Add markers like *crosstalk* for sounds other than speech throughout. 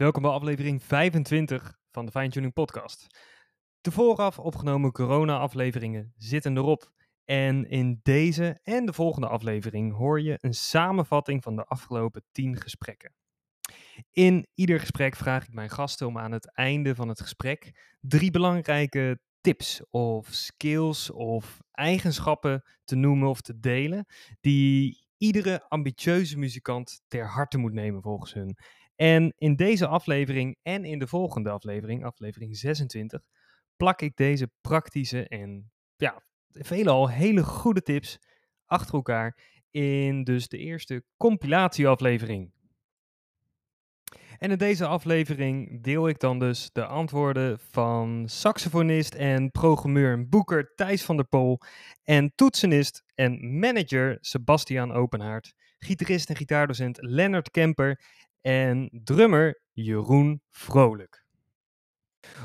Welkom bij aflevering 25 van de Fine Tuning Podcast. De vooraf opgenomen corona-afleveringen zitten erop. En in deze en de volgende aflevering hoor je een samenvatting van de afgelopen 10 gesprekken. In ieder gesprek vraag ik mijn gasten om aan het einde van het gesprek drie belangrijke tips of skills of eigenschappen te noemen of te delen die iedere ambitieuze muzikant ter harte moet nemen volgens hun. En in deze aflevering en in de volgende aflevering, aflevering 26, plak ik deze praktische en ja, veelal hele goede tips achter elkaar in dus de eerste compilatieaflevering. En in deze aflevering deel ik dan dus de antwoorden van saxofonist en programmeur en boeker Thijs van der Pol en toetsenist en manager Sebastian Openhaard, gitarist en gitaardocent Lennart Kemper en drummer Jeroen Vrolijk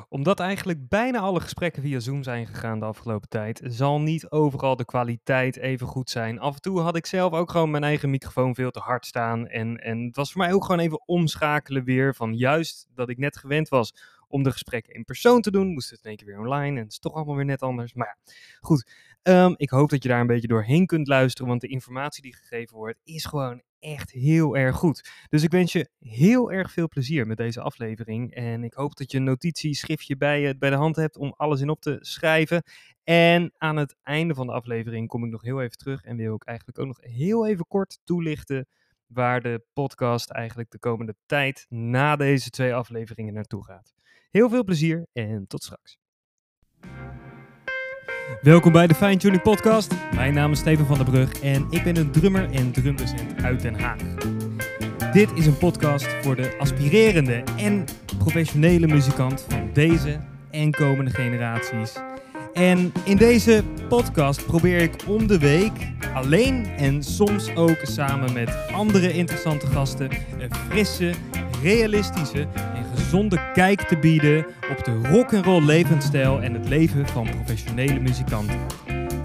omdat eigenlijk bijna alle gesprekken via Zoom zijn gegaan de afgelopen tijd, zal niet overal de kwaliteit even goed zijn. Af en toe had ik zelf ook gewoon mijn eigen microfoon veel te hard staan. En, en het was voor mij ook gewoon even omschakelen weer van juist dat ik net gewend was om de gesprekken in persoon te doen, moest het in één keer weer online en het is toch allemaal weer net anders. Maar goed. Ehm, ik hoop dat je daar een beetje doorheen kunt luisteren, want de informatie die gegeven wordt is gewoon echt heel erg goed. Dus ik wens je heel erg veel plezier met deze aflevering. En ik hoop dat je een notitieschriftje bij, je, bij de hand hebt om alles in op te schrijven. En aan het einde van de aflevering kom ik nog heel even terug en wil ik eigenlijk ook nog heel even kort toelichten waar de podcast eigenlijk de komende tijd na deze twee afleveringen naartoe gaat. Heel veel plezier en tot straks. Welkom bij de Fine Tuning Podcast. Mijn naam is Steven van der Brug en ik ben een drummer en drumdocent uit Den Haag. Dit is een podcast voor de aspirerende en professionele muzikant van deze en komende generaties. En in deze podcast probeer ik om de week alleen en soms ook samen met andere interessante gasten een frisse, realistische en gezonde kijk te bieden op de rock'n'roll levensstijl en het leven van professionele muzikanten.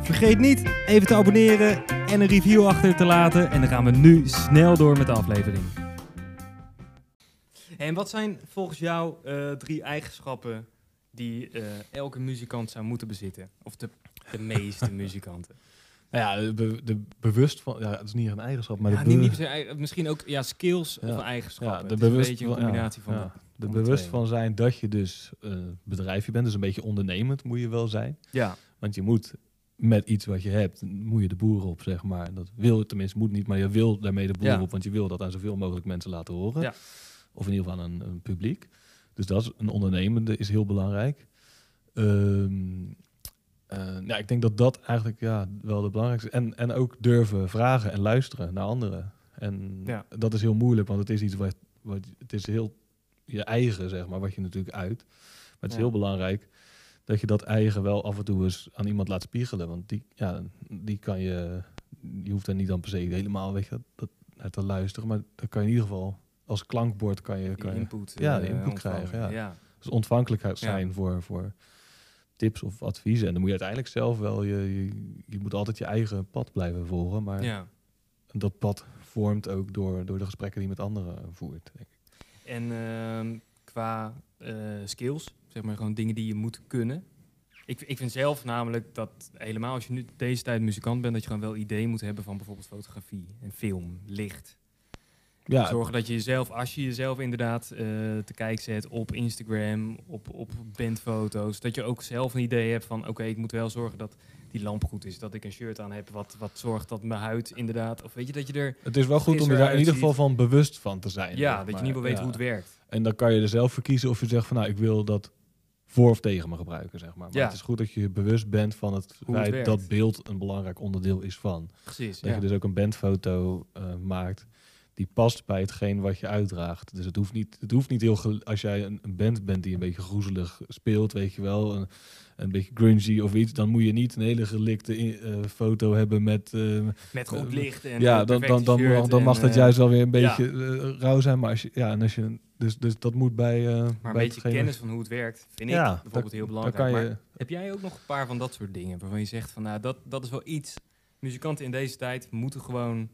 Vergeet niet even te abonneren en een review achter te laten en dan gaan we nu snel door met de aflevering. En wat zijn volgens jou uh, drie eigenschappen die uh, elke muzikant zou moeten bezitten? Of de, de meeste *laughs* muzikanten? Nou ja, de, de, bewust van, ja, het is niet een eigenschap, maar ja, de niet, niet misschien ook ja, skills ja. of eigenschappen. Ja, de bewust een beetje een combinatie van. Ja, de, de bewust van zijn dat je dus uh, bedrijfje bent, dus een beetje ondernemend moet je wel zijn. Ja. Want je moet met iets wat je hebt, moet je de boeren op, zeg maar. Dat wil tenminste, moet niet, maar je wil daarmee de boeren op, want je wil dat aan zoveel mogelijk mensen laten horen. Ja. Of in ieder geval aan een, een publiek. Dus dat is een ondernemende is heel belangrijk. Um, uh, ja, ik denk dat dat eigenlijk ja, wel de belangrijkste En, en ook durven vragen en luisteren naar anderen. En ja. dat is heel moeilijk, want het is iets wat, wat het is heel je eigen, zeg maar, wat je natuurlijk uit. Maar het is heel belangrijk dat je dat eigen wel af en toe eens aan iemand laat spiegelen. Want die, ja, die kan je, je hoeft er niet dan per se helemaal weg dat, dat, naar te luisteren. Maar dan kan je in ieder geval als klankbord kan je, kan input, ja, uh, input krijgen. Ja. ja. Dus ontvankelijkheid zijn voor, voor tips of adviezen. En dan moet je uiteindelijk zelf wel, je, je, je moet altijd je eigen pad blijven volgen. Maar ja. dat pad vormt ook door, door de gesprekken die je met anderen voert, denk ik. En uh, qua uh, skills, zeg maar gewoon dingen die je moet kunnen. Ik, ik vind zelf namelijk dat helemaal als je nu deze tijd muzikant bent, dat je gewoon wel idee moet hebben van bijvoorbeeld fotografie en film, licht. Ja. Zorgen dat je jezelf, als je jezelf inderdaad uh, te kijken zet op Instagram, op, op bandfoto's, dat je ook zelf een idee hebt van oké, ik moet wel zorgen dat die lamp goed is. Dat ik een shirt aan heb wat, wat zorgt dat mijn huid inderdaad, of weet je, dat je er... Het is wel goed om er daar in ieder geval van bewust van te zijn. Ja, dat je ieder geval weet ja. hoe het werkt. En dan kan je er zelf voor kiezen of je zegt van nou, ik wil dat voor of tegen me gebruiken, zeg maar. Maar ja. het is goed dat je bewust bent van het Hoe feit dat beeld een belangrijk onderdeel is van. Precies, Dat ja. je dus ook een bandfoto uh, maakt die past bij hetgeen wat je uitdraagt. Dus het hoeft niet, het hoeft niet heel... Als jij een, een band bent die een beetje groezelig speelt, weet je wel... Een, een beetje grungy of iets, dan moet je niet een hele gelikte uh, foto hebben met... Uh, Met goed licht en ja, dan, dan, dan, mag, shirt dan mag en, dat eh, juist wel weer een ja. beetje uh, rauw zijn. Maar als je, ja, en als je, dus, dus dat moet bij... Uh, Maar een bij beetje hetgeen kennis van hoe het werkt, vind Ja, ik bijvoorbeeld heel belangrijk. kan Maar heb jij ook nog een paar van dat soort dingen waarvan je zegt van nou, dat, dat is wel iets. Muzikanten in deze tijd moeten gewoon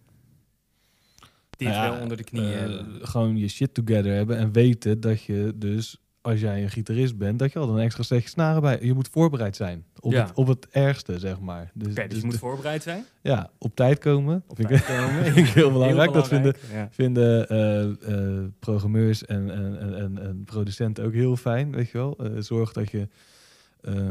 Dit Nou ja, wel onder de knie eh, gewoon je shit together hebben en weten dat je dus, als jij een gitarist bent, dat je al een extra setje snaren bij. Je moet voorbereid zijn op, Ja. het, op het ergste, zeg maar. Dus, dus dus je moet de- voorbereid zijn. ja, op tijd komen. Op vind tijd ik, komen. *laughs* vind ik heel belangrijk. Dat vinden, Ja. vinden eh, eh, programmeurs en, en, en, en, en producenten ook heel fijn, weet je wel. Zorg dat je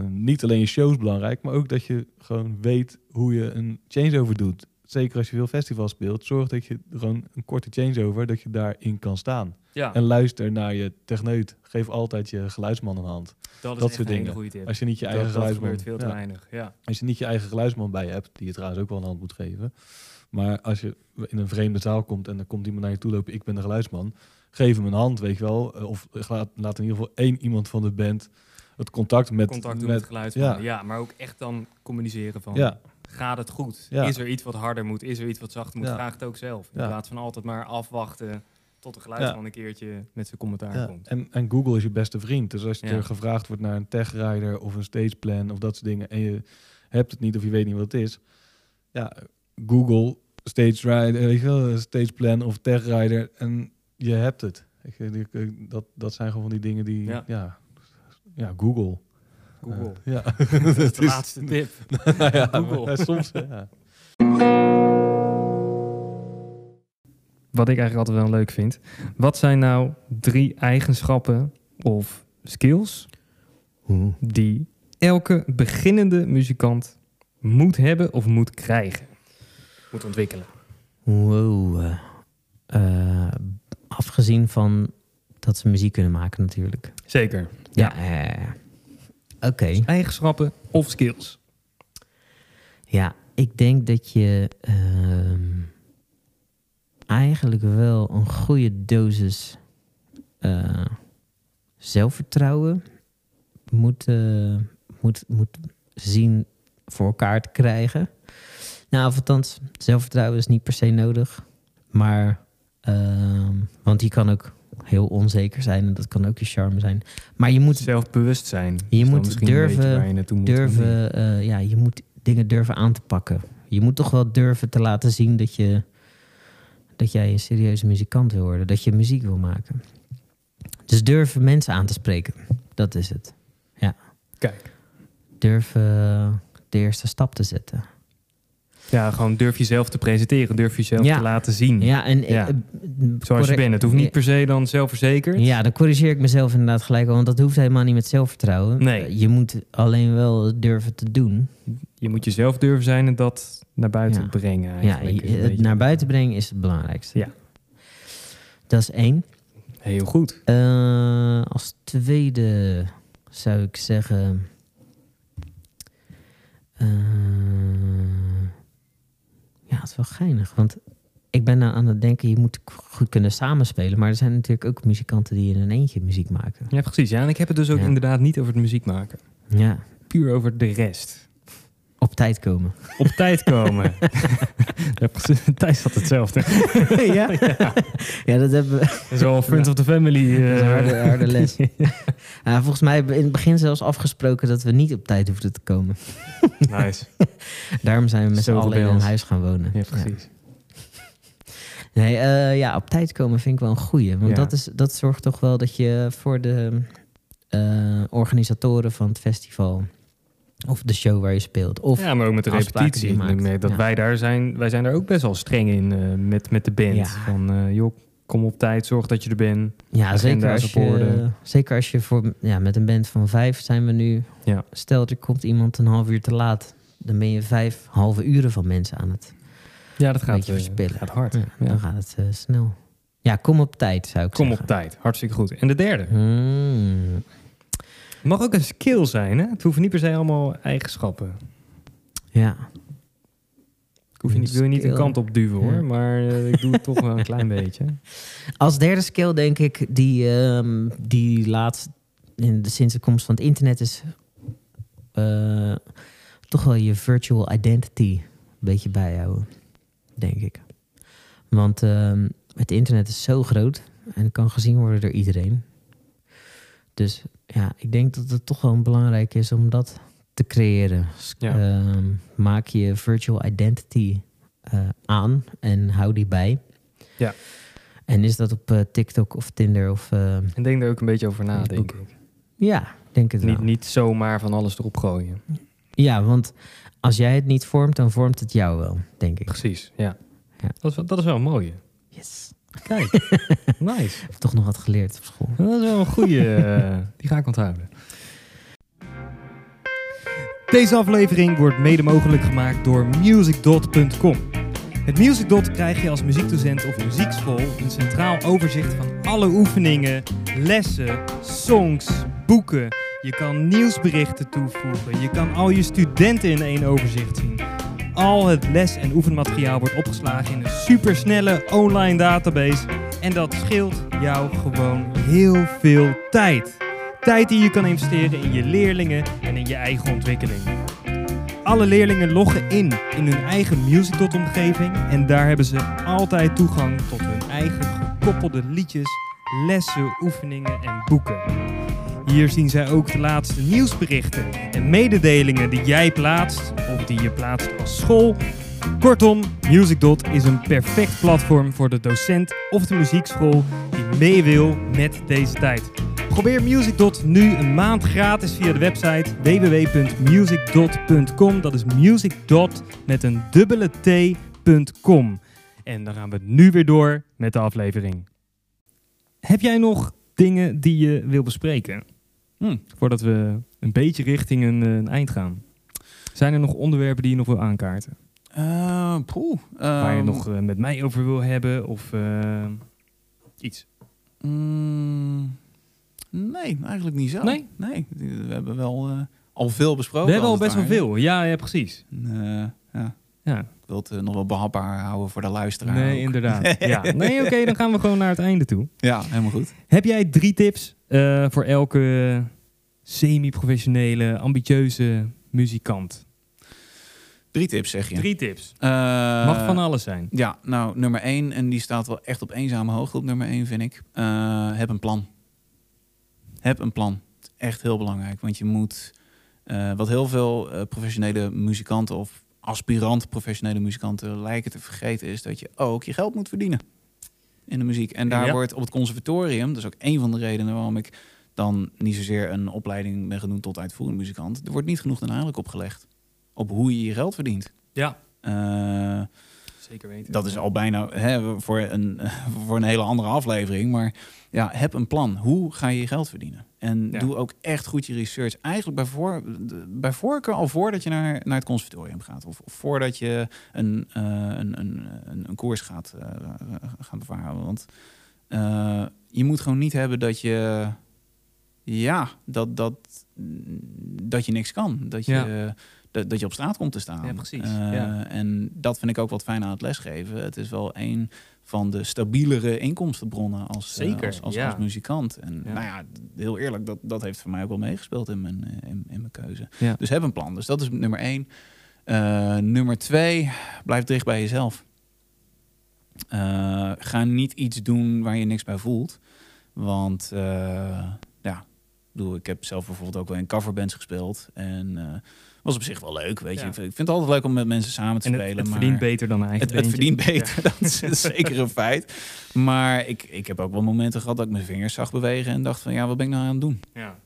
niet alleen je shows belangrijk, maar ook dat je gewoon weet hoe je een changeover doet. Zeker als je veel festivals speelt, zorg dat je gewoon een korte changeover, dat je daarin kan staan. Ja, En luister naar je techneut. Geef altijd je geluidsman een hand. dat is dat soort dingen. goede tip. Als je niet je dat, eigen dat geluidsman... veel te ja. weinig. Ja. Als je niet je eigen geluidsman bij je hebt, die je trouwens ook wel een hand moet geven. Maar als je in een vreemde zaal komt en er komt iemand naar je toe lopen, ik ben de geluidsman. Geef hem een hand, weet je wel. Eh, Of laat, laat in ieder geval één iemand van de band het contact met... Contact met, met geluidsman. Ja. ja. maar ook echt dan communiceren van... Ja, Gaat het goed? Ja. Is er iets wat harder moet? Is er iets wat zachter moet? Ja. Vraag het ook zelf. In plaats van altijd maar afwachten tot de geluidsman een keertje met zijn commentaar ja. komt. En, en Google is je beste vriend. Dus als je er gevraagd wordt naar een techrider of een stageplan of dat soort dingen... en je hebt het niet of je weet niet wat het is... Ja, Google, stage rider, weet je wel, stageplan of techrider en je hebt het. Dat, dat zijn gewoon van die dingen die... Ja. Ja, ja, Google. Google. Ja. *laughs* Dat is de *laughs* laatste tip. *laughs* Nou ja, Google. maar soms, ja. Wat ik eigenlijk altijd wel leuk vind. Wat zijn nou drie eigenschappen of skills Oeh. die elke beginnende muzikant moet hebben of moet krijgen? Moet ontwikkelen. Wow. eh, afgezien van dat ze muziek kunnen maken natuurlijk. Zeker. Ja. eh, Oké. Eigenschappen of skills. Ja, ik denk dat je ehm, eigenlijk wel een goede dosis eh, zelfvertrouwen moet, eh, moet, moet zien voor elkaar te krijgen. Nou, of althans, zelfvertrouwen is niet per se nodig. Maar, ehm, want die kan ook heel onzeker zijn en dat kan ook je charme zijn. Maar je moet Zelfbewustzijn. Je is dan moet durven- je moet. durven, eh, ja, je moet dingen durven aan te pakken. Je moet toch wel durven te laten zien dat je dat jij een serieuze muzikant wil worden, dat je muziek wil maken. Dus durven mensen aan te spreken, dat is het. Ja. Kijk. Durven de eerste stap te zetten. Ja, gewoon durf jezelf te presenteren. Durf jezelf Ja. te laten zien. Ja, en Ja. eh, eh, Zoals je bent. Het hoeft niet per se dan zelfverzekerd. Ja, dan corrigeer ik mezelf inderdaad gelijk al, want dat hoeft helemaal niet met zelfvertrouwen. Nee. Eh, Je moet alleen wel durven te doen. Je moet jezelf durven zijn en dat naar buiten Ja. brengen. Ja, Eigenlijk, het naar buiten brengen is het belangrijkste. Ja. Dat is één. Heel goed. Eh, als tweede zou ik zeggen. eh, wel geinig. Want ik ben nou aan het denken, je moet goed kunnen samenspelen. Maar er zijn natuurlijk ook muzikanten die in een eentje muziek maken. Ja, precies. Ja, en ik heb het dus ook Ja. inderdaad niet over het muziek maken. Ja, Puur over de rest. Op tijd komen. Op tijd komen. *laughs* Thijs had hetzelfde. *laughs* ja? ja, dat hebben we. Dat is wel een friend Ja. of the family. Eh, harde, harde les. *laughs* Ja, volgens mij hebben we in het begin zelfs afgesproken dat we niet op tijd hoefden te komen. nice. Daarom zijn we met z'n allen in een huis gaan wonen. Ja, precies. Nee, eh, ja, op tijd komen vind ik wel een goeie. Want dat, is, dat zorgt toch wel dat je voor de eh, organisatoren van het festival... of de show waar je speelt... of Ja, maar ook met de repetitie. Ik maakt. dat Ja. wij daar zijn. Wij zijn daar ook best wel streng in eh, met, met de band. Ja. Van eh, joh, kom op tijd, zorg dat je er bent. Ja, zeker als, op je, zeker als je voor... Ja, met een band van vijf zijn we nu... Ja. Stel, er komt iemand een half uur te laat... dan ben je vijf halve uren van mensen aan het Ja, dat gaat, eh, verspillen. gaat hard. Ja. Dan gaat het snel. Ja, kom op tijd, zou ik Kom op zeggen. tijd. Hartstikke goed. En de derde. Hmm. Het mag ook een skill zijn, hè? Het hoeven niet per se allemaal eigenschappen. Ja, Ik hoef je niet, wil je niet een kant op duwen, hoor. Ja. Maar eh, ik doe het toch wel een *laughs* klein beetje. Als derde skill denk ik die, ehm, die laatst in de, sinds de komst van het internet is eh, toch wel je virtual identity een beetje bijhouden, denk ik. Want ehm, het internet is zo groot en kan gezien worden door iedereen. Dus ja, ik denk dat het toch wel belangrijk is om dat te creëren. Ja. ehm, maak je virtual identity eh, aan en hou die bij. Ja. En is dat op eh, TikTok of Tinder of... En denk er ook een beetje over na, denk ik. ja, denk het wel. Niet, niet zomaar van alles erop gooien. Ja, want als jij het niet vormt, dan vormt het jou wel, denk ik. Precies, ja. Ja. Dat, is, wel- dat is wel een mooie. Yes. Kijk, *laughs* nice. Ik heb toch nog wat geleerd op school. Dat is wel een goede. *laughs* die ga ik onthouden. Deze aflevering wordt mede mogelijk gemaakt door musicdot.com. Met Musicdot krijg je als muziekdocent of muziekschool een centraal overzicht van alle oefeningen, lessen, songs, boeken. Je kan nieuwsberichten toevoegen. Je kan al je studenten in één overzicht zien. Al het les- en oefenmateriaal wordt opgeslagen in een supersnelle online database. En dat scheelt jou gewoon heel veel tijd. Tijd die je kan investeren in je leerlingen en in je eigen ontwikkeling. Alle leerlingen loggen in in hun eigen MusicDot-omgeving en daar hebben ze altijd toegang tot hun eigen gekoppelde liedjes, lessen, oefeningen en boeken. Hier zien zij ook de laatste nieuwsberichten en mededelingen die jij plaatst of die je plaatst als school. Kortom, MusicDot is een perfect platform voor de docent of de muziekschool die mee wil met deze tijd. Probeer MusicDot nu een maand gratis via de website www.musicdot.com. Dat is musicdot met een dubbele t.com. En dan gaan we nu weer door met de aflevering. Heb jij nog dingen die je wil bespreken? Hm. Voordat we een beetje richting een, eh, een eind gaan. Zijn er nog onderwerpen die je nog wil aankaarten? Poeh, Waar je ehm, nog eh, met mij over wil hebben of iets? mm, nee, eigenlijk niet zo. Nee? Nee, we hebben wel al veel besproken. we hebben al best wel veel. Ja, ja precies. Ja, Ja. ik wil het nog wel behapbaar houden voor de luisteraar. Nee, ook. inderdaad. *laughs* ja. Nee, oké, dan gaan we gewoon naar het einde toe. Ja, helemaal goed. Heb jij drie tips eh, voor elke semi-professionele, ambitieuze muzikant? Drie tips zeg je. Drie tips. Eh, Mag van alles zijn. Ja, nou, nummer één, en die staat wel echt op eenzame hoogte op nummer één, vind ik. Eh, heb een plan. Heb een plan. Echt heel belangrijk, want je moet... wat heel veel professionele muzikanten of aspirant professionele muzikanten lijken te vergeten... is dat je ook je geld moet verdienen in de muziek. En daar Ja. wordt op het conservatorium, dat is ook een van de redenen waarom ik dan niet zozeer een opleiding ben genoemd tot uitvoerend muzikant. Er wordt niet genoeg de nadruk opgelegd op hoe je je geld verdient. Ja, Eh, zeker weten. dat is al bijna hè, voor, een, *laughs* voor een hele andere aflevering. Maar ja, heb een plan. Hoe ga je je geld verdienen? En Ja. doe ook echt goed je research. Eigenlijk bij, voor, bij voorkeur al voordat je naar, naar het conservatorium gaat. Of, of voordat je een, eh, een, een, een, een koers gaat, eh, gaan bevaren. Want eh, je moet gewoon niet hebben dat je... Ja, dat, dat, dat je niks kan. Dat je, Ja. Dat, dat je op straat komt te staan. Ja, precies. Eh, Ja. En dat vind ik ook wat fijn aan het lesgeven. Het is wel een van de stabielere inkomstenbronnen als, eh, Zeker, als, als, ja. als muzikant. En Ja. nou ja, heel eerlijk, dat, dat heeft voor mij ook wel meegespeeld in mijn, eh, in, in mijn keuze. Ja. Dus heb een plan. Dus dat is nummer één. Nummer twee, blijf dicht bij jezelf. Ga niet iets doen waar je niks bij voelt. Want bedoel, ik heb zelf bijvoorbeeld ook wel in coverbands gespeeld. En eh was op zich wel leuk, weet je. Ja. Ik vind het altijd leuk om met mensen samen te En het, spelen. het maar verdient beter dan een eigen het, het verdient beter, *laughs* dat is *laughs* zeker een feit. Maar ik, ik heb ook wel momenten gehad dat ik mijn vingers zag bewegen en dacht van ja, wat ben ik nou aan het doen? Ja.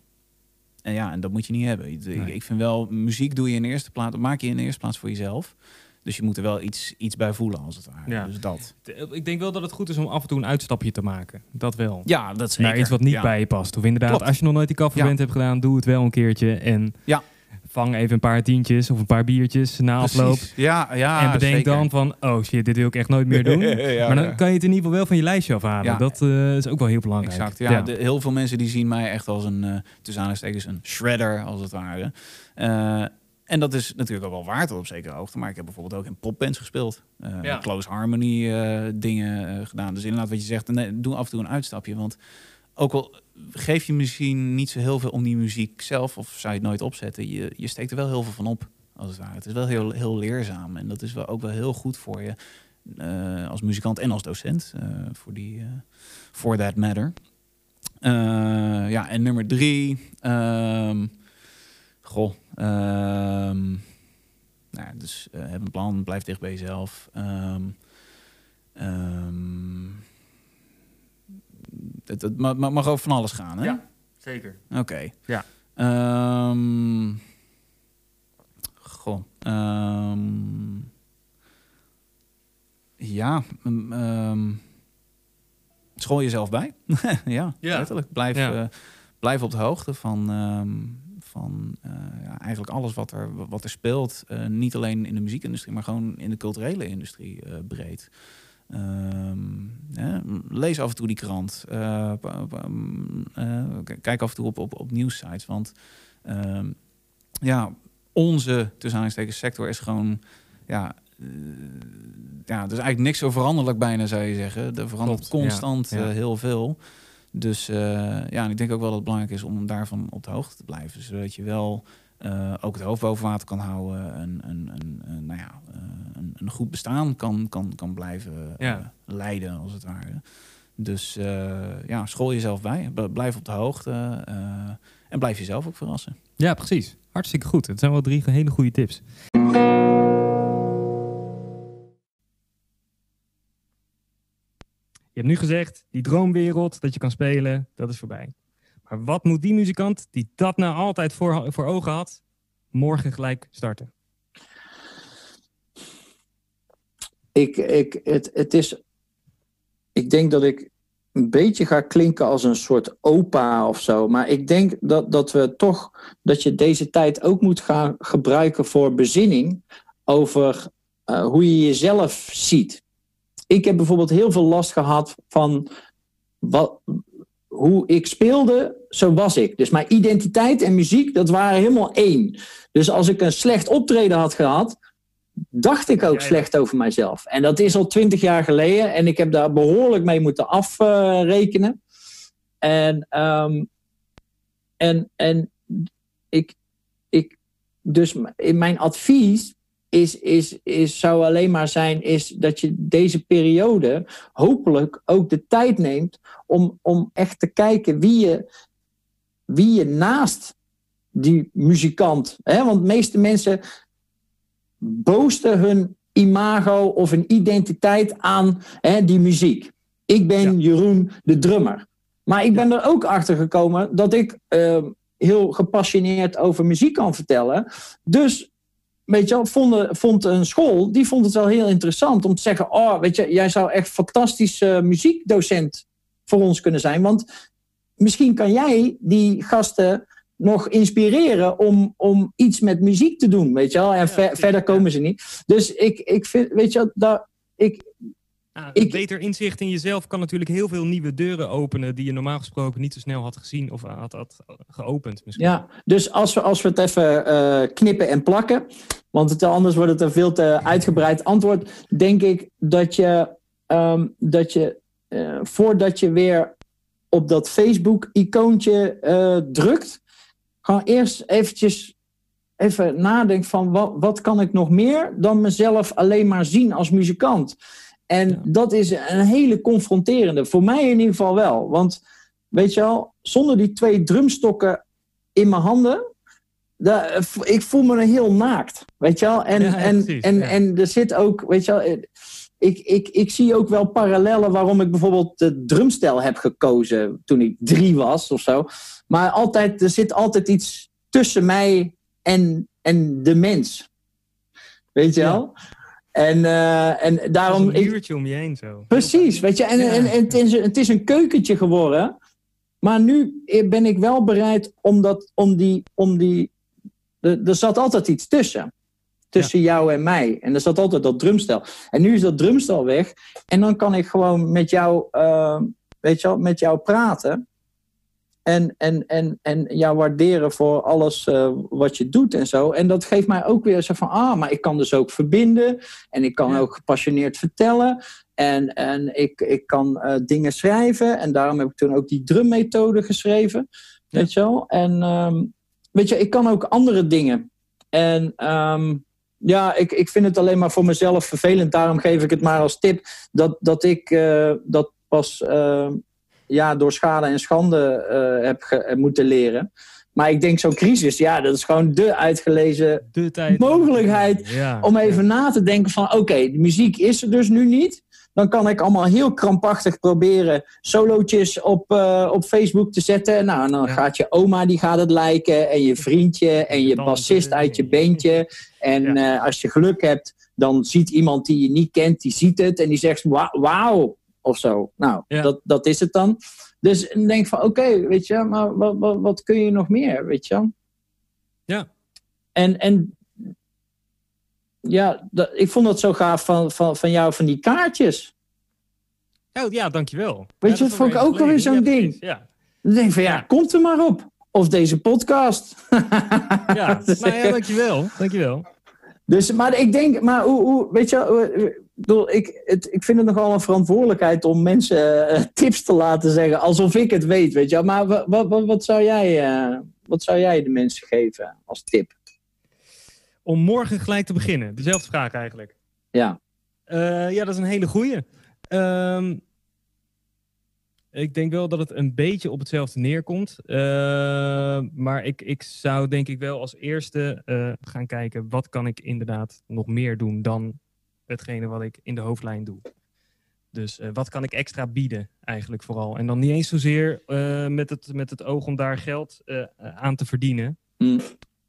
En ja, en dat moet je niet hebben. Ik, Nee. ik vind wel, muziek doe je in eerste plaats, maak je in de eerste plaats voor jezelf. Dus je moet er wel iets, iets bij voelen als het ware. Ja. Dus dat. Ik denk wel dat het goed is om af en toe een uitstapje te maken. Dat wel. Ja, dat zeker. Naar iets wat niet ja. bij je past. Of inderdaad, Klopt. als je nog nooit die coverband hebt gedaan, doe het wel een keertje. En Ja. vang even een paar tientjes of een paar biertjes na afloop. Ja, ja, en bedenk zeker. dan van, oh shit, dit wil ik echt nooit meer doen. *laughs* Ja, maar dan ja. kan je het in ieder geval wel van je lijstje afhalen. Ja. Dat eh, is ook wel heel belangrijk. Exact, ja. De, heel veel mensen die zien mij echt als een, eh tussen aanhalingstekens, een shredder, als het ware. Eh, en dat is natuurlijk ook wel waard op zekere hoogte. Maar ik heb bijvoorbeeld ook in popbands gespeeld. Eh, Ja. Close harmony eh, dingen eh, gedaan. Dus inderdaad wat je zegt, nee, doe af en toe een uitstapje. Want ook al geef je misschien niet zo heel veel om die muziek zelf... of zou je het nooit opzetten, je, je steekt er wel heel veel van op. Als het ware. Het is wel heel, heel leerzaam. En dat is wel ook wel heel goed voor je als muzikant en als docent. voor die, for that matter. Ja, en nummer drie. ehm, goh. Ehm, nou, ja, dus eh, heb een plan, blijf dicht bij jezelf. Ehm, Ehm, het, het ma- ma- mag over van alles gaan, hè? Ja. Zeker. Oké. Ja. Ehm, goh. ja. school jezelf bij. *laughs* ja, Ja. letterlijk. Blijf, Ja. eh, blijf op de hoogte van, van eh, ja, eigenlijk alles wat er, wat er speelt. Eh, niet alleen in de muziekindustrie, maar gewoon in de culturele industrie eh, breed. Ehm, hè, lees af en toe die krant. Mm, kijk af en toe op, op, op nieuwssites. Want ehm, ja, onze tussen sector is gewoon. Ja, ja, er is eigenlijk niks zo veranderlijk bijna, zou je zeggen. Er verandert Klopt, constant ja. heel veel. Dus eh, ja, en ik denk ook wel dat het belangrijk is om daarvan op de hoogte te blijven. Zodat je wel eh, ook het hoofd boven water kan houden. En, en, en, en, nou ja, eh, een, een goed bestaan kan, kan, kan blijven Ja. leiden, als het ware. Dus ja, school jezelf bij. B- Blijf op de hoogte. en blijf jezelf ook verrassen. Ja, precies. Hartstikke goed. Het zijn wel drie hele goede tips. Hebt nu gezegd, die droomwereld dat je kan spelen, dat is voorbij. Maar wat moet die muzikant die dat nou altijd voor, voor ogen had, morgen gelijk starten? Ik, ik, het, het is. Ik denk dat ik een beetje ga klinken als een soort opa of zo. Maar ik denk dat, dat we toch. dat je deze tijd ook moet gaan gebruiken voor bezinning. over eh, hoe je jezelf ziet. Ik heb bijvoorbeeld heel veel last gehad van. Wat, hoe ik speelde, zo was ik. Dus mijn identiteit en muziek, dat waren helemaal één. Dus als ik een slecht optreden had gehad, dacht ik ook slecht over mijzelf. En dat is al twintig jaar geleden en ik heb daar behoorlijk mee moeten afrekenen. en, ehm, en, en ik, ik, dus in mijn advies is, is, is, zou alleen maar zijn is dat je deze periode hopelijk ook de tijd neemt om, om echt te kijken wie je, wie je naast die muzikant. Hè? Want de meeste mensen boosten hun imago of hun identiteit aan hè, die muziek. Ik ben Ja. Jeroen de drummer. Maar ik ben er ook achter gekomen dat ik eh, heel gepassioneerd over muziek kan vertellen. Dus, weet je wel, vond, vond een school, die vond het wel heel interessant om te zeggen: Oh, weet je, jij zou echt fantastisch eh, muziekdocent voor ons kunnen zijn. Want misschien kan jij die gasten nog inspireren om, om iets met muziek te doen, weet je wel. En ver- verder komen ze niet. Dus ik, ik vind, weet je wel, daar, ik, Ah, Ik- Beter inzicht in jezelf kan natuurlijk heel veel nieuwe deuren openen die je normaal gesproken niet zo snel had gezien of had, had geopend. Misschien. Ja, dus als we, als we het even eh, knippen en plakken, want het, anders wordt het een veel te uitgebreid antwoord, denk ik dat je, ehm, dat je eh, voordat je weer op dat Facebook-icoontje eh, drukt, gewoon eerst eventjes even nadenken van wat, wat kan ik nog meer dan mezelf alleen maar zien als muzikant. En Ja. dat is een hele confronterende, voor mij in ieder geval wel. Want weet je wel, zonder die twee drumstokken in mijn handen. daar- ik voel me heel naakt. Weet je wel? En, Ja, en, precies, en, ja. en er zit ook, weet je wel. eh, Ik, ik, ik zie ook wel parallellen waarom ik bijvoorbeeld de drumstijl heb gekozen toen ik drie was of zo. Maar altijd, er zit altijd iets tussen mij en, en de mens. Weet je Ja. En, eh, en daarom. een ik- muurtje om je heen zo. Precies, weet je, en, Ja. en, en het, is, het is een keukentje geworden. Maar nu ben ik wel bereid om dat, om die, om die, er, er zat altijd iets tussen. Tussen jou en mij. En er zat altijd dat drumstel. En nu is dat drumstel weg. En dan kan ik gewoon met jou, eh, weet je wel, met jou praten. En, en, en, en jou waarderen voor alles eh, wat je doet en zo. En dat geeft mij ook weer zo van, ah, maar ik kan dus ook verbinden. En ik kan Ja. ook gepassioneerd vertellen. En, en ik, ik kan eh, dingen schrijven. En daarom heb ik toen ook die drummethode geschreven. Weet je wel? En ehm, weet je, ik kan ook andere dingen. En ehm, ja, ik, ik vind het alleen maar voor mezelf vervelend. Daarom geef ik het maar als tip. Dat, dat ik eh, dat pas ja, door schade en schande eh, heb moeten leren. Maar ik denk zo'n crisis, ja, dat is gewoon de uitgelezen De tijd. mogelijkheid Ja, om ja. even na te denken van... oké, de muziek is er dus nu niet. dan kan ik allemaal heel krampachtig proberen solootjes op, eh, op Facebook te zetten. Nou, en dan Ja. gaat je oma, die gaat het liken. En je vriendje en je bassist uit je bandje. En eh, als je geluk hebt, dan ziet iemand die je niet kent, die ziet het. En die zegt, "Wa- wauw, of zo. Nou, Ja. dat, dat is het dan. Dus denk van, oké, weet je, maar wat, wat, wat kun je nog meer, weet je? Ja. En, en ja, dat, ik vond dat zo gaaf van, van, van jou, van die kaartjes. Oh, ja, dankjewel. Weet Ja, je, dat vond ik alweer ook wel weer geleden. zo'n Ja, ding. precies, Ja, Dan denk ik van, ja, komt er maar op. Of deze podcast. *laughs* ja. *laughs* nou ja, dankjewel. Dankjewel. Dus, maar ik denk, maar hoe, hoe weet je, bedoel, ik, het, ik vind het nogal een verantwoordelijkheid om mensen eh, *laughs* tips te laten zeggen, alsof ik het weet, weet je. wel. Maar wat, wat, wat, zou jij, eh, wat zou jij de mensen geven als tip? Om morgen gelijk te beginnen. Dezelfde vraag eigenlijk. Ja, Eh, ja, dat is een hele goeie. Ehm, ik denk wel dat het een beetje op hetzelfde neerkomt. Eh, maar ik, ik zou denk ik wel als eerste gaan kijken... wat kan ik inderdaad nog meer doen dan hetgene wat ik in de hoofdlijn doe. Dus eh, wat kan ik extra bieden eigenlijk vooral. En dan niet eens zozeer eh, met, het, met het oog om daar geld eh, aan te verdienen. Hm.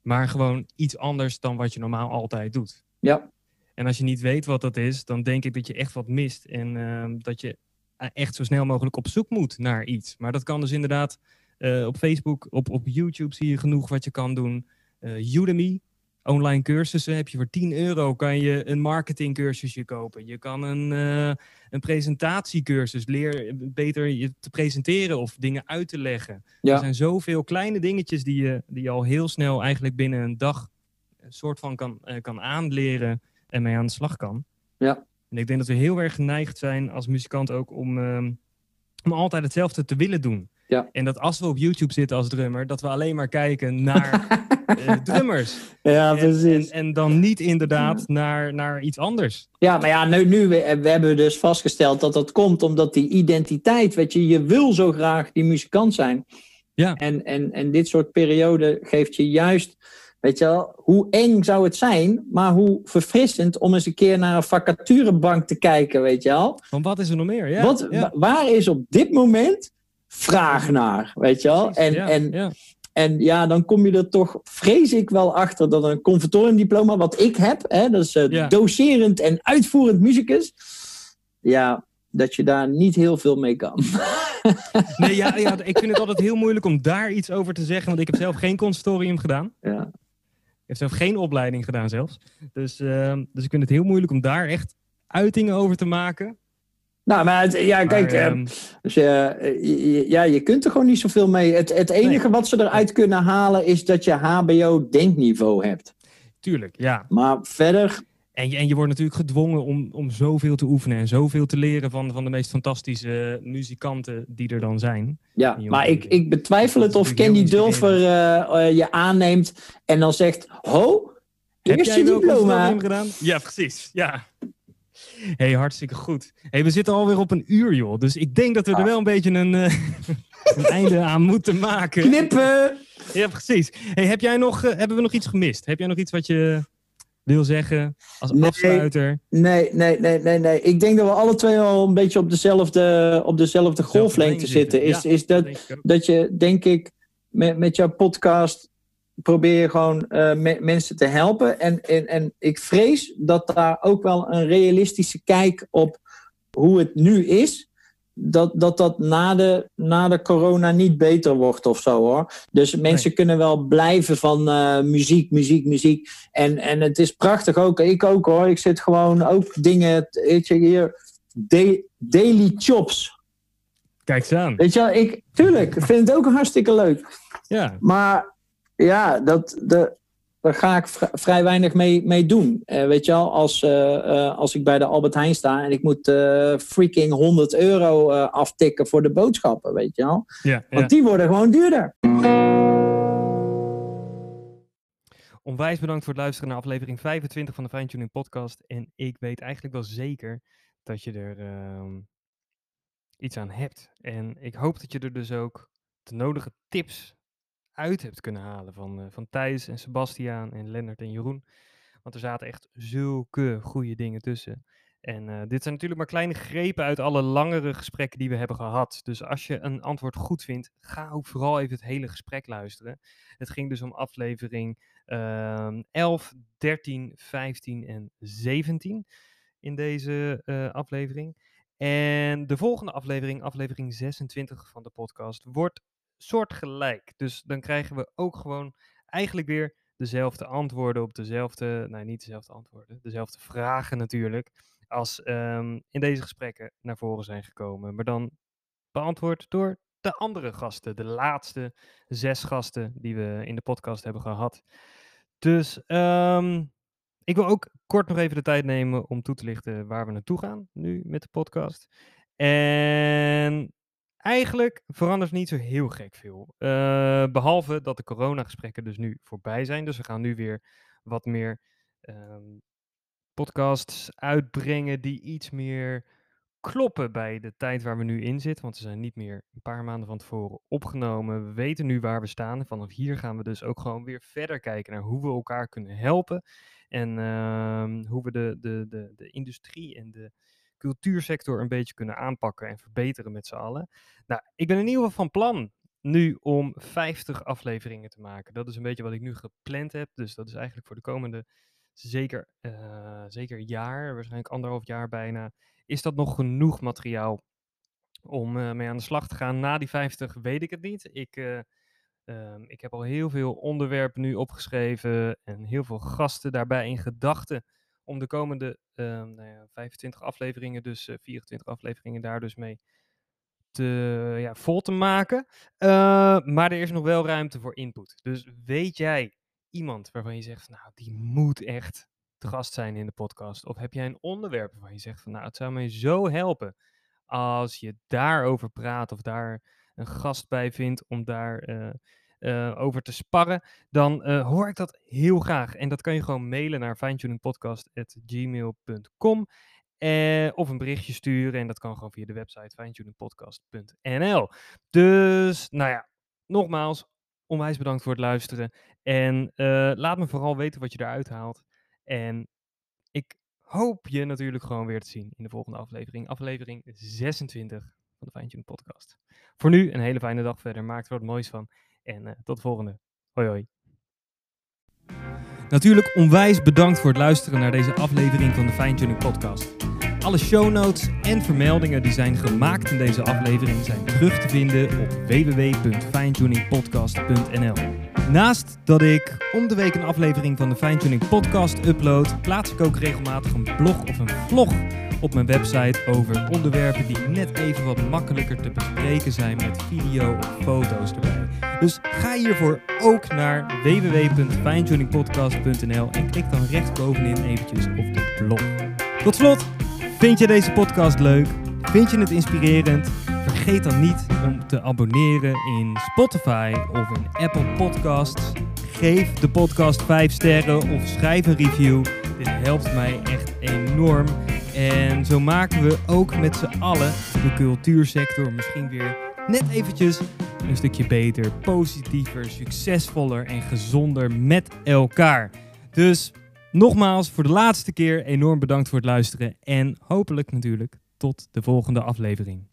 Maar gewoon iets anders dan wat je normaal altijd doet. ja, En als je niet weet wat dat is, dan denk ik dat je echt wat mist. En ehm, dat je echt zo snel mogelijk op zoek moet naar iets. Maar dat kan dus inderdaad op Facebook, op, op YouTube zie je genoeg wat je kan doen. Udemy, online cursussen heb je voor 10 euro kan je een marketingcursusje kopen. Je kan een, eh, een presentatiecursus, leer beter je te presenteren of dingen uit te leggen. Er zijn zoveel kleine dingetjes die je, die je al heel snel eigenlijk binnen een dag een soort van kan, eh, kan aanleren en mee aan de slag kan. Ja. En ik denk dat we heel erg geneigd zijn als muzikant ook om, ehm, om altijd hetzelfde te willen doen. Ja. En dat als we op YouTube zitten als drummer, dat we alleen maar kijken naar eh, *laughs* drummers. *laughs* ja, En, precies. en, en dan niet inderdaad naar, naar iets anders. Ja, maar ja, nu, nu we, we hebben dus vastgesteld dat dat komt omdat die identiteit, weet je, je wil zo graag die muzikant zijn. Ja. En, en, en dit soort periode geeft je juist, weet je wel, hoe eng zou het zijn, maar hoe verfrissend om eens een keer naar een vacaturebank te kijken, weet je wel. Want wat is er nog meer? Ja, Wat, ja, Waar is op dit moment vraag naar, weet je wel? En, ja, en, ja. En ja, dan kom je er toch, vrees ik wel achter dat een conservatoriumdiploma, wat ik heb, hè, dat is eh, Ja. docerend en uitvoerend muzikus, ja, dat je daar niet heel veel mee kan. *laughs* Nee, ja, ja, ik vind het altijd heel moeilijk om daar iets over te zeggen, want ik heb zelf geen conservatorium gedaan. Ja. Ik heb zelf geen opleiding gedaan zelfs. Dus, ehm, dus ik vind het heel moeilijk om daar echt uitingen over te maken. Nou, maar het- ja, kijk, Maar, eh, ehm, dus, eh, je- ja, je kunt er gewoon niet zoveel mee. Het, het enige wat ze eruit kunnen halen is dat je HBO-denkniveau hebt. tuurlijk, ja. Maar verder, En je, en je wordt natuurlijk gedwongen om, om zoveel te oefenen en zoveel te leren van, van de meest fantastische muzikanten die er dan zijn. ja. Maar ik, ik betwijfel het of Candy Dulfer eh, je aanneemt en dan zegt: Ho, Heb eerst jij je diploma. gedaan? Ja, precies. Ja. Hey, hartstikke goed. hey, we zitten alweer op een uur, joh. Dus ik denk dat we er Ah. wel een beetje een, eh, *laughs* een einde aan moeten maken. Knippen! Ja, precies. Hey, heb jij nog, eh, hebben we nog iets gemist? Heb jij nog iets wat je wil zeggen als Nee. afsluiter? Nee, nee, nee, nee, nee. Ik denk dat we alle twee al een beetje op dezelfde, op dezelfde golflengte zitten. Is, Ja, is dat, ook. dat je, denk ik, met, met jouw podcast probeer gewoon eh, me- mensen te helpen. En, en, en ik vrees dat daar ook wel een realistische kijk op hoe het nu is. Dat dat, dat na, de, na de corona niet beter wordt of zo hoor. Dus mensen kunnen wel blijven van eh, muziek, muziek, muziek. En, en het is prachtig ook. Ik ook hoor. Ik zit gewoon ook dingen. Weet je, hier. da- daily chops. Kijk eens aan. Weet je ik, tuurlijk, ik vind het ook hartstikke leuk. Ja, Maar ja, dat, de, daar ga ik vri- vrij weinig mee, mee doen. Eh, weet je wel, als, eh, eh, als ik bij de Albert Heijn sta en ik moet freaking 100 euro aftikken voor de boodschappen, weet je wel. ja, ja. Want die worden gewoon duurder. Onwijs bedankt voor het luisteren naar aflevering 25 van de Fine Tuning Podcast. En ik weet eigenlijk wel zeker dat je er ehm, iets aan hebt. En ik hoop dat je er dus ook de nodige tips uit hebt kunnen halen van, eh, van Thijs en Sebastiaan en Lennart en Jeroen. Want er zaten echt zulke goede dingen tussen. En eh, dit zijn natuurlijk maar kleine grepen uit alle langere gesprekken die we hebben gehad. Dus als je een antwoord goed vindt, ga ook vooral even het hele gesprek luisteren. Het ging dus om aflevering ehm 11, 13, 15 en 17 in deze eh, aflevering. En de volgende aflevering, aflevering 26 van de podcast, wordt soortgelijk. Dus dan krijgen we ook gewoon eigenlijk weer dezelfde antwoorden op dezelfde, nee niet dezelfde antwoorden, dezelfde vragen natuurlijk, als ehm, in deze gesprekken naar voren zijn gekomen. Maar dan beantwoord door de andere gasten, de laatste zes gasten die we in de podcast hebben gehad. Dus ehm, ik wil ook kort nog even de tijd nemen om toe te lichten waar we naartoe gaan nu met de podcast. En eigenlijk verandert niet zo heel gek veel. Eh, behalve dat de coronagesprekken dus nu voorbij zijn. Dus we gaan nu weer wat meer ehm, podcasts uitbrengen die iets meer kloppen bij de tijd waar we nu in zitten. Want ze zijn niet meer een paar maanden van tevoren opgenomen. We weten nu waar we staan. Vanaf hier gaan we dus ook gewoon weer verder kijken naar hoe we elkaar kunnen helpen. En ehm, hoe we de, de, de, de industrie en de cultuursector een beetje kunnen aanpakken en verbeteren met z'n allen. Nou, ik ben in ieder geval van plan nu om 50 afleveringen te maken. Dat is een beetje wat ik nu gepland heb. Dus dat is eigenlijk voor de komende zeker, eh, zeker jaar, waarschijnlijk anderhalf jaar bijna, is dat nog genoeg materiaal om eh, mee aan de slag te gaan. Na die 50 weet ik het niet. Ik, eh, ehm, ik heb al heel veel onderwerpen nu opgeschreven en heel veel gasten daarbij in gedachten om de komende ehm, nou ja, 25 afleveringen, dus eh, 24 afleveringen daar dus mee te, ja, vol te maken. Eh, maar er is nog wel ruimte voor input. Dus weet jij iemand waarvan je zegt, nou, die moet echt te gast zijn in de podcast? Of heb jij een onderwerp waarvan je zegt, van, nou, het zou mij zo helpen als je daarover praat of daar een gast bij vindt om daar eh, eh, over te sparren, dan eh, hoor ik dat heel graag. En dat kan je gewoon mailen naar fijntuningpodcast.gmail.com eh, of een berichtje sturen en dat kan gewoon via de website fijntuningpodcast.nl. Dus, nou ja, nogmaals, onwijs bedankt voor het luisteren. En eh, laat me vooral weten wat je eruit haalt. En ik hoop je natuurlijk gewoon weer te zien in de volgende aflevering. Aflevering 26 van de Fijntuning Podcast. Voor nu een hele fijne dag verder. Maak er wat moois van. En eh, tot de volgende. Hoi hoi. Natuurlijk onwijs bedankt voor het luisteren naar deze aflevering van de Fijntuning Podcast. Alle show notes en vermeldingen die zijn gemaakt in deze aflevering zijn terug te vinden op www.fijntuningpodcast.nl. Naast dat ik om de week een aflevering van de Fijntuning Podcast upload, plaats ik ook regelmatig een blog of een vlog op mijn website over onderwerpen die net even wat makkelijker te bespreken zijn met video of foto's erbij. Dus ga hiervoor ook naar www.fijntuningpodcast.nl en klik dan rechtsbovenin eventjes op de blog. Tot slot, vind je deze podcast leuk? Vind je het inspirerend? Vergeet dan niet om te abonneren in Spotify of in Apple Podcasts. Geef de podcast 5 sterren of schrijf een review. Dit helpt mij echt enorm. En zo maken we ook met z'n allen de cultuursector misschien weer net eventjes een stukje beter, positiever, succesvoller en gezonder met elkaar. Dus nogmaals, voor de laatste keer enorm bedankt voor het luisteren en hopelijk natuurlijk tot de volgende aflevering.